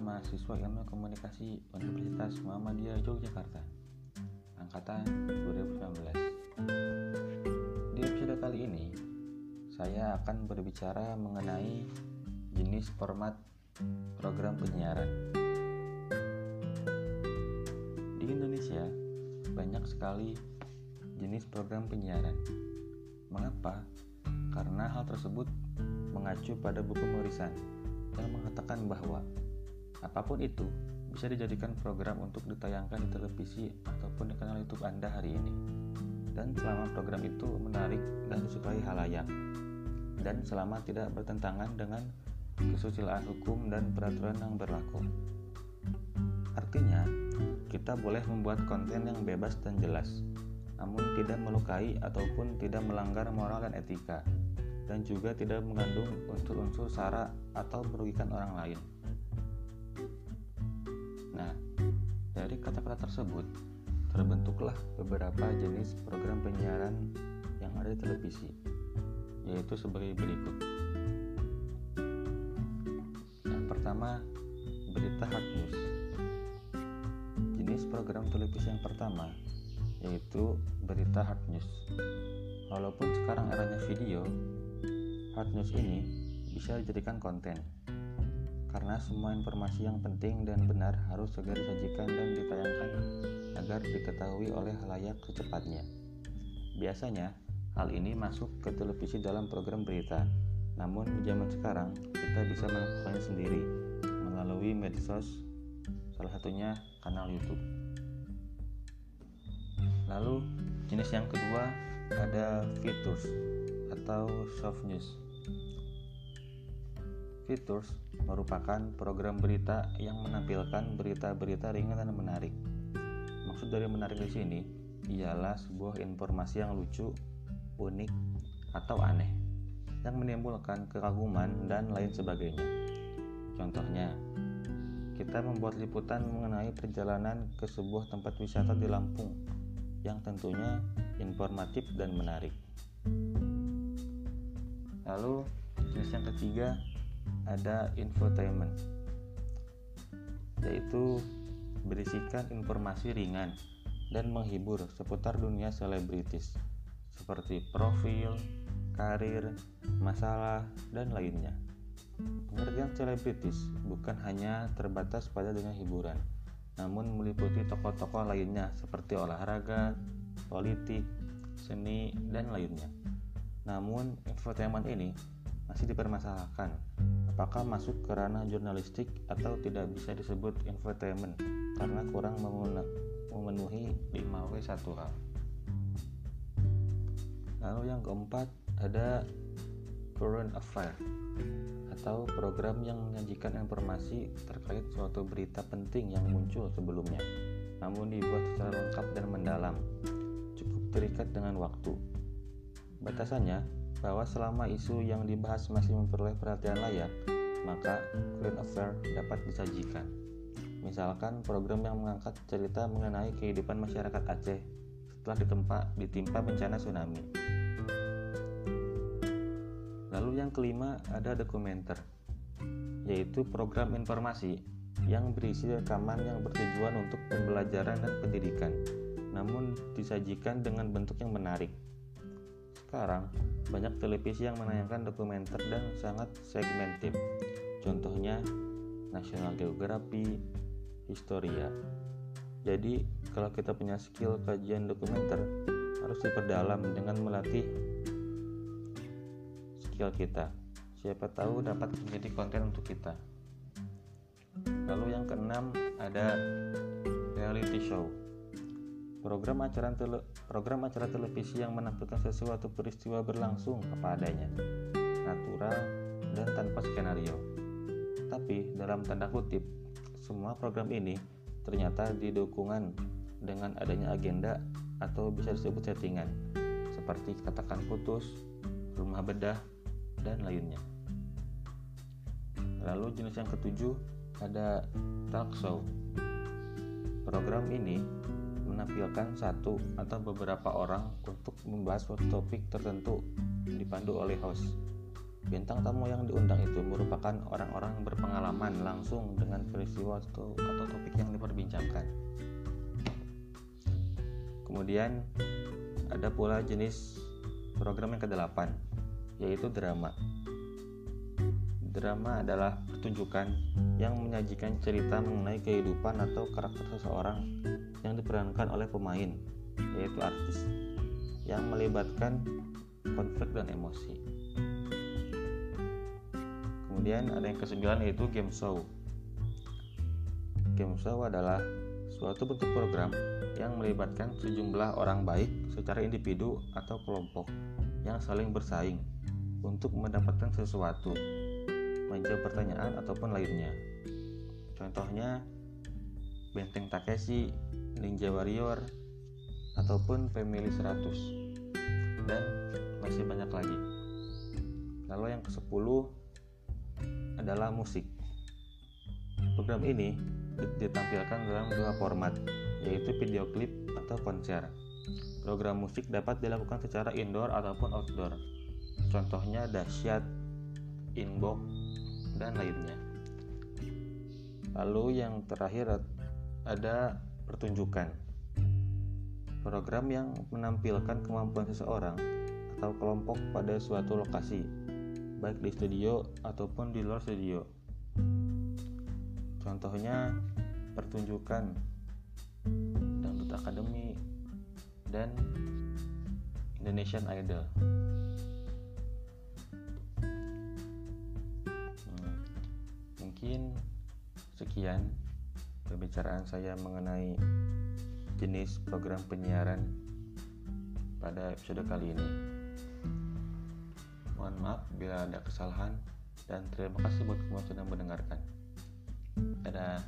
mahasiswa Ilmu Komunikasi Universitas Muhammadiyah Yogyakarta Angkatan 2019 Di episode kali ini saya akan berbicara mengenai jenis format program penyiaran. Di Indonesia banyak sekali jenis program penyiaran. Mengapa? Karena hal tersebut mengacu pada buku Morisan yang mengatakan bahwa apa pun itu bisa dijadikan program untuk ditayangkan di televisi ataupun di kanal YouTube Anda hari ini. Dan selama program itu menarik dan disukai halayak dan selama tidak bertentangan dengan kesusilaan hukum dan peraturan yang berlaku. Artinya, kita boleh membuat konten yang bebas dan jelas, namun tidak melukai ataupun tidak melanggar moral dan etika dan juga tidak mengandung unsur-unsur sara atau merugikan orang lain. Nah, dari kata-kata tersebut terbentuklah beberapa jenis program penyiaran yang ada di televisi, yaitu sebagai berikut. Yang pertama, berita hard news. Jenis program televisi yang pertama yaitu berita hard news. Walaupun sekarang eranya video, hard news ini bisa dijadikan konten karena semua informasi yang penting dan benar harus segera disajikan dan ditayangkan agar diketahui oleh halayak secepatnya. Biasanya, hal ini masuk ke televisi dalam program berita. Namun di zaman sekarang, kita bisa melakukannya sendiri melalui medsos, salah satunya kanal YouTube. Lalu, jenis yang kedua ada features atau soft news. Features merupakan program berita yang menampilkan berita-berita ringan dan menarik. Maksud dari menarik di sini ialah sebuah informasi yang lucu, unik, atau aneh yang menimbulkan kekaguman dan lain sebagainya. Contohnya, kita membuat liputan mengenai perjalanan ke sebuah tempat wisata di Lampung yang tentunya informatif dan menarik. Lalu, jenis yang ketiga ada infotainment yaitu berisikan informasi ringan dan menghibur seputar dunia selebritis seperti profil, karir, masalah, dan lainnya. Pengertian selebritis bukan hanya terbatas pada dunia hiburan, namun meliputi tokoh-tokoh lainnya seperti olahraga, politik, seni, dan lainnya. Namun, infotainment ini masih dipermasalahkan. Apakah masuk ke ranah jurnalistik atau tidak bisa disebut infotainment karena kurang memenuhi 5W1H. Lalu yang keempat ada current affair atau program yang menyajikan informasi terkait suatu berita penting yang muncul sebelumnya namun dibuat secara lengkap dan mendalam. Cukup terikat dengan waktu batasannya bahwa selama isu yang dibahas masih memperoleh perhatian layak, maka current affair dapat disajikan. Misalkan program yang mengangkat cerita mengenai kehidupan masyarakat Aceh setelah ditempa, ditimpa bencana tsunami. Lalu yang kelima ada dokumenter, yaitu program informasi yang berisi rekaman yang bertujuan untuk pembelajaran dan pendidikan, namun disajikan dengan bentuk yang menarik. Sekarang, banyak televisi yang menayangkan dokumenter dan sangat segmentif. Contohnya National Geography, Historia. Jadi, kalau kita punya skill kajian dokumenter, harus diperdalam dengan melatih skill kita. Siapa tahu dapat menjadi konten untuk kita. Lalu yang keenam ada reality show program acara tele, program acara televisi yang menampilkan sesuatu peristiwa berlangsung kepadanya, natural dan tanpa skenario. Tapi dalam tanda kutip, semua program ini ternyata didukungan dengan adanya agenda atau bisa disebut settingan, seperti katakan putus, rumah bedah, dan lainnya. Lalu jenis yang ketujuh ada talk show. Program ini menampilkan satu atau beberapa orang untuk membahas suatu topik tertentu dipandu oleh host. Bintang tamu yang diundang itu merupakan orang-orang berpengalaman langsung dengan peristiwa atau, atau topik yang diperbincangkan. Kemudian ada pula jenis program yang ke-8 yaitu drama. Drama adalah pertunjukan yang menyajikan cerita mengenai kehidupan atau karakter seseorang yang diperankan oleh pemain, yaitu artis, yang melibatkan konflik dan emosi. Kemudian ada yang kesembilan yaitu game show. Game show adalah suatu bentuk program yang melibatkan sejumlah orang baik secara individu atau kelompok yang saling bersaing untuk mendapatkan sesuatu, menjawab pertanyaan ataupun lainnya. Contohnya Benteng Takeshi, Ninja Warrior, ataupun Family 100 dan masih banyak lagi. Lalu yang ke-10 adalah musik. Program ini ditampilkan dalam dua format, yaitu video klip atau konser. Program musik dapat dilakukan secara indoor ataupun outdoor. Contohnya dahsyat, inbox, dan lainnya. Lalu yang terakhir ada pertunjukan. Program yang menampilkan kemampuan seseorang atau kelompok pada suatu lokasi baik di studio ataupun di luar studio. Contohnya pertunjukan Dangdut Academy dan Indonesian Idol. Hmm, mungkin sekian pembicaraan saya mengenai jenis program penyiaran pada episode kali ini. Mohon maaf bila ada kesalahan dan terima kasih buat semua sudah mendengarkan. Dadah.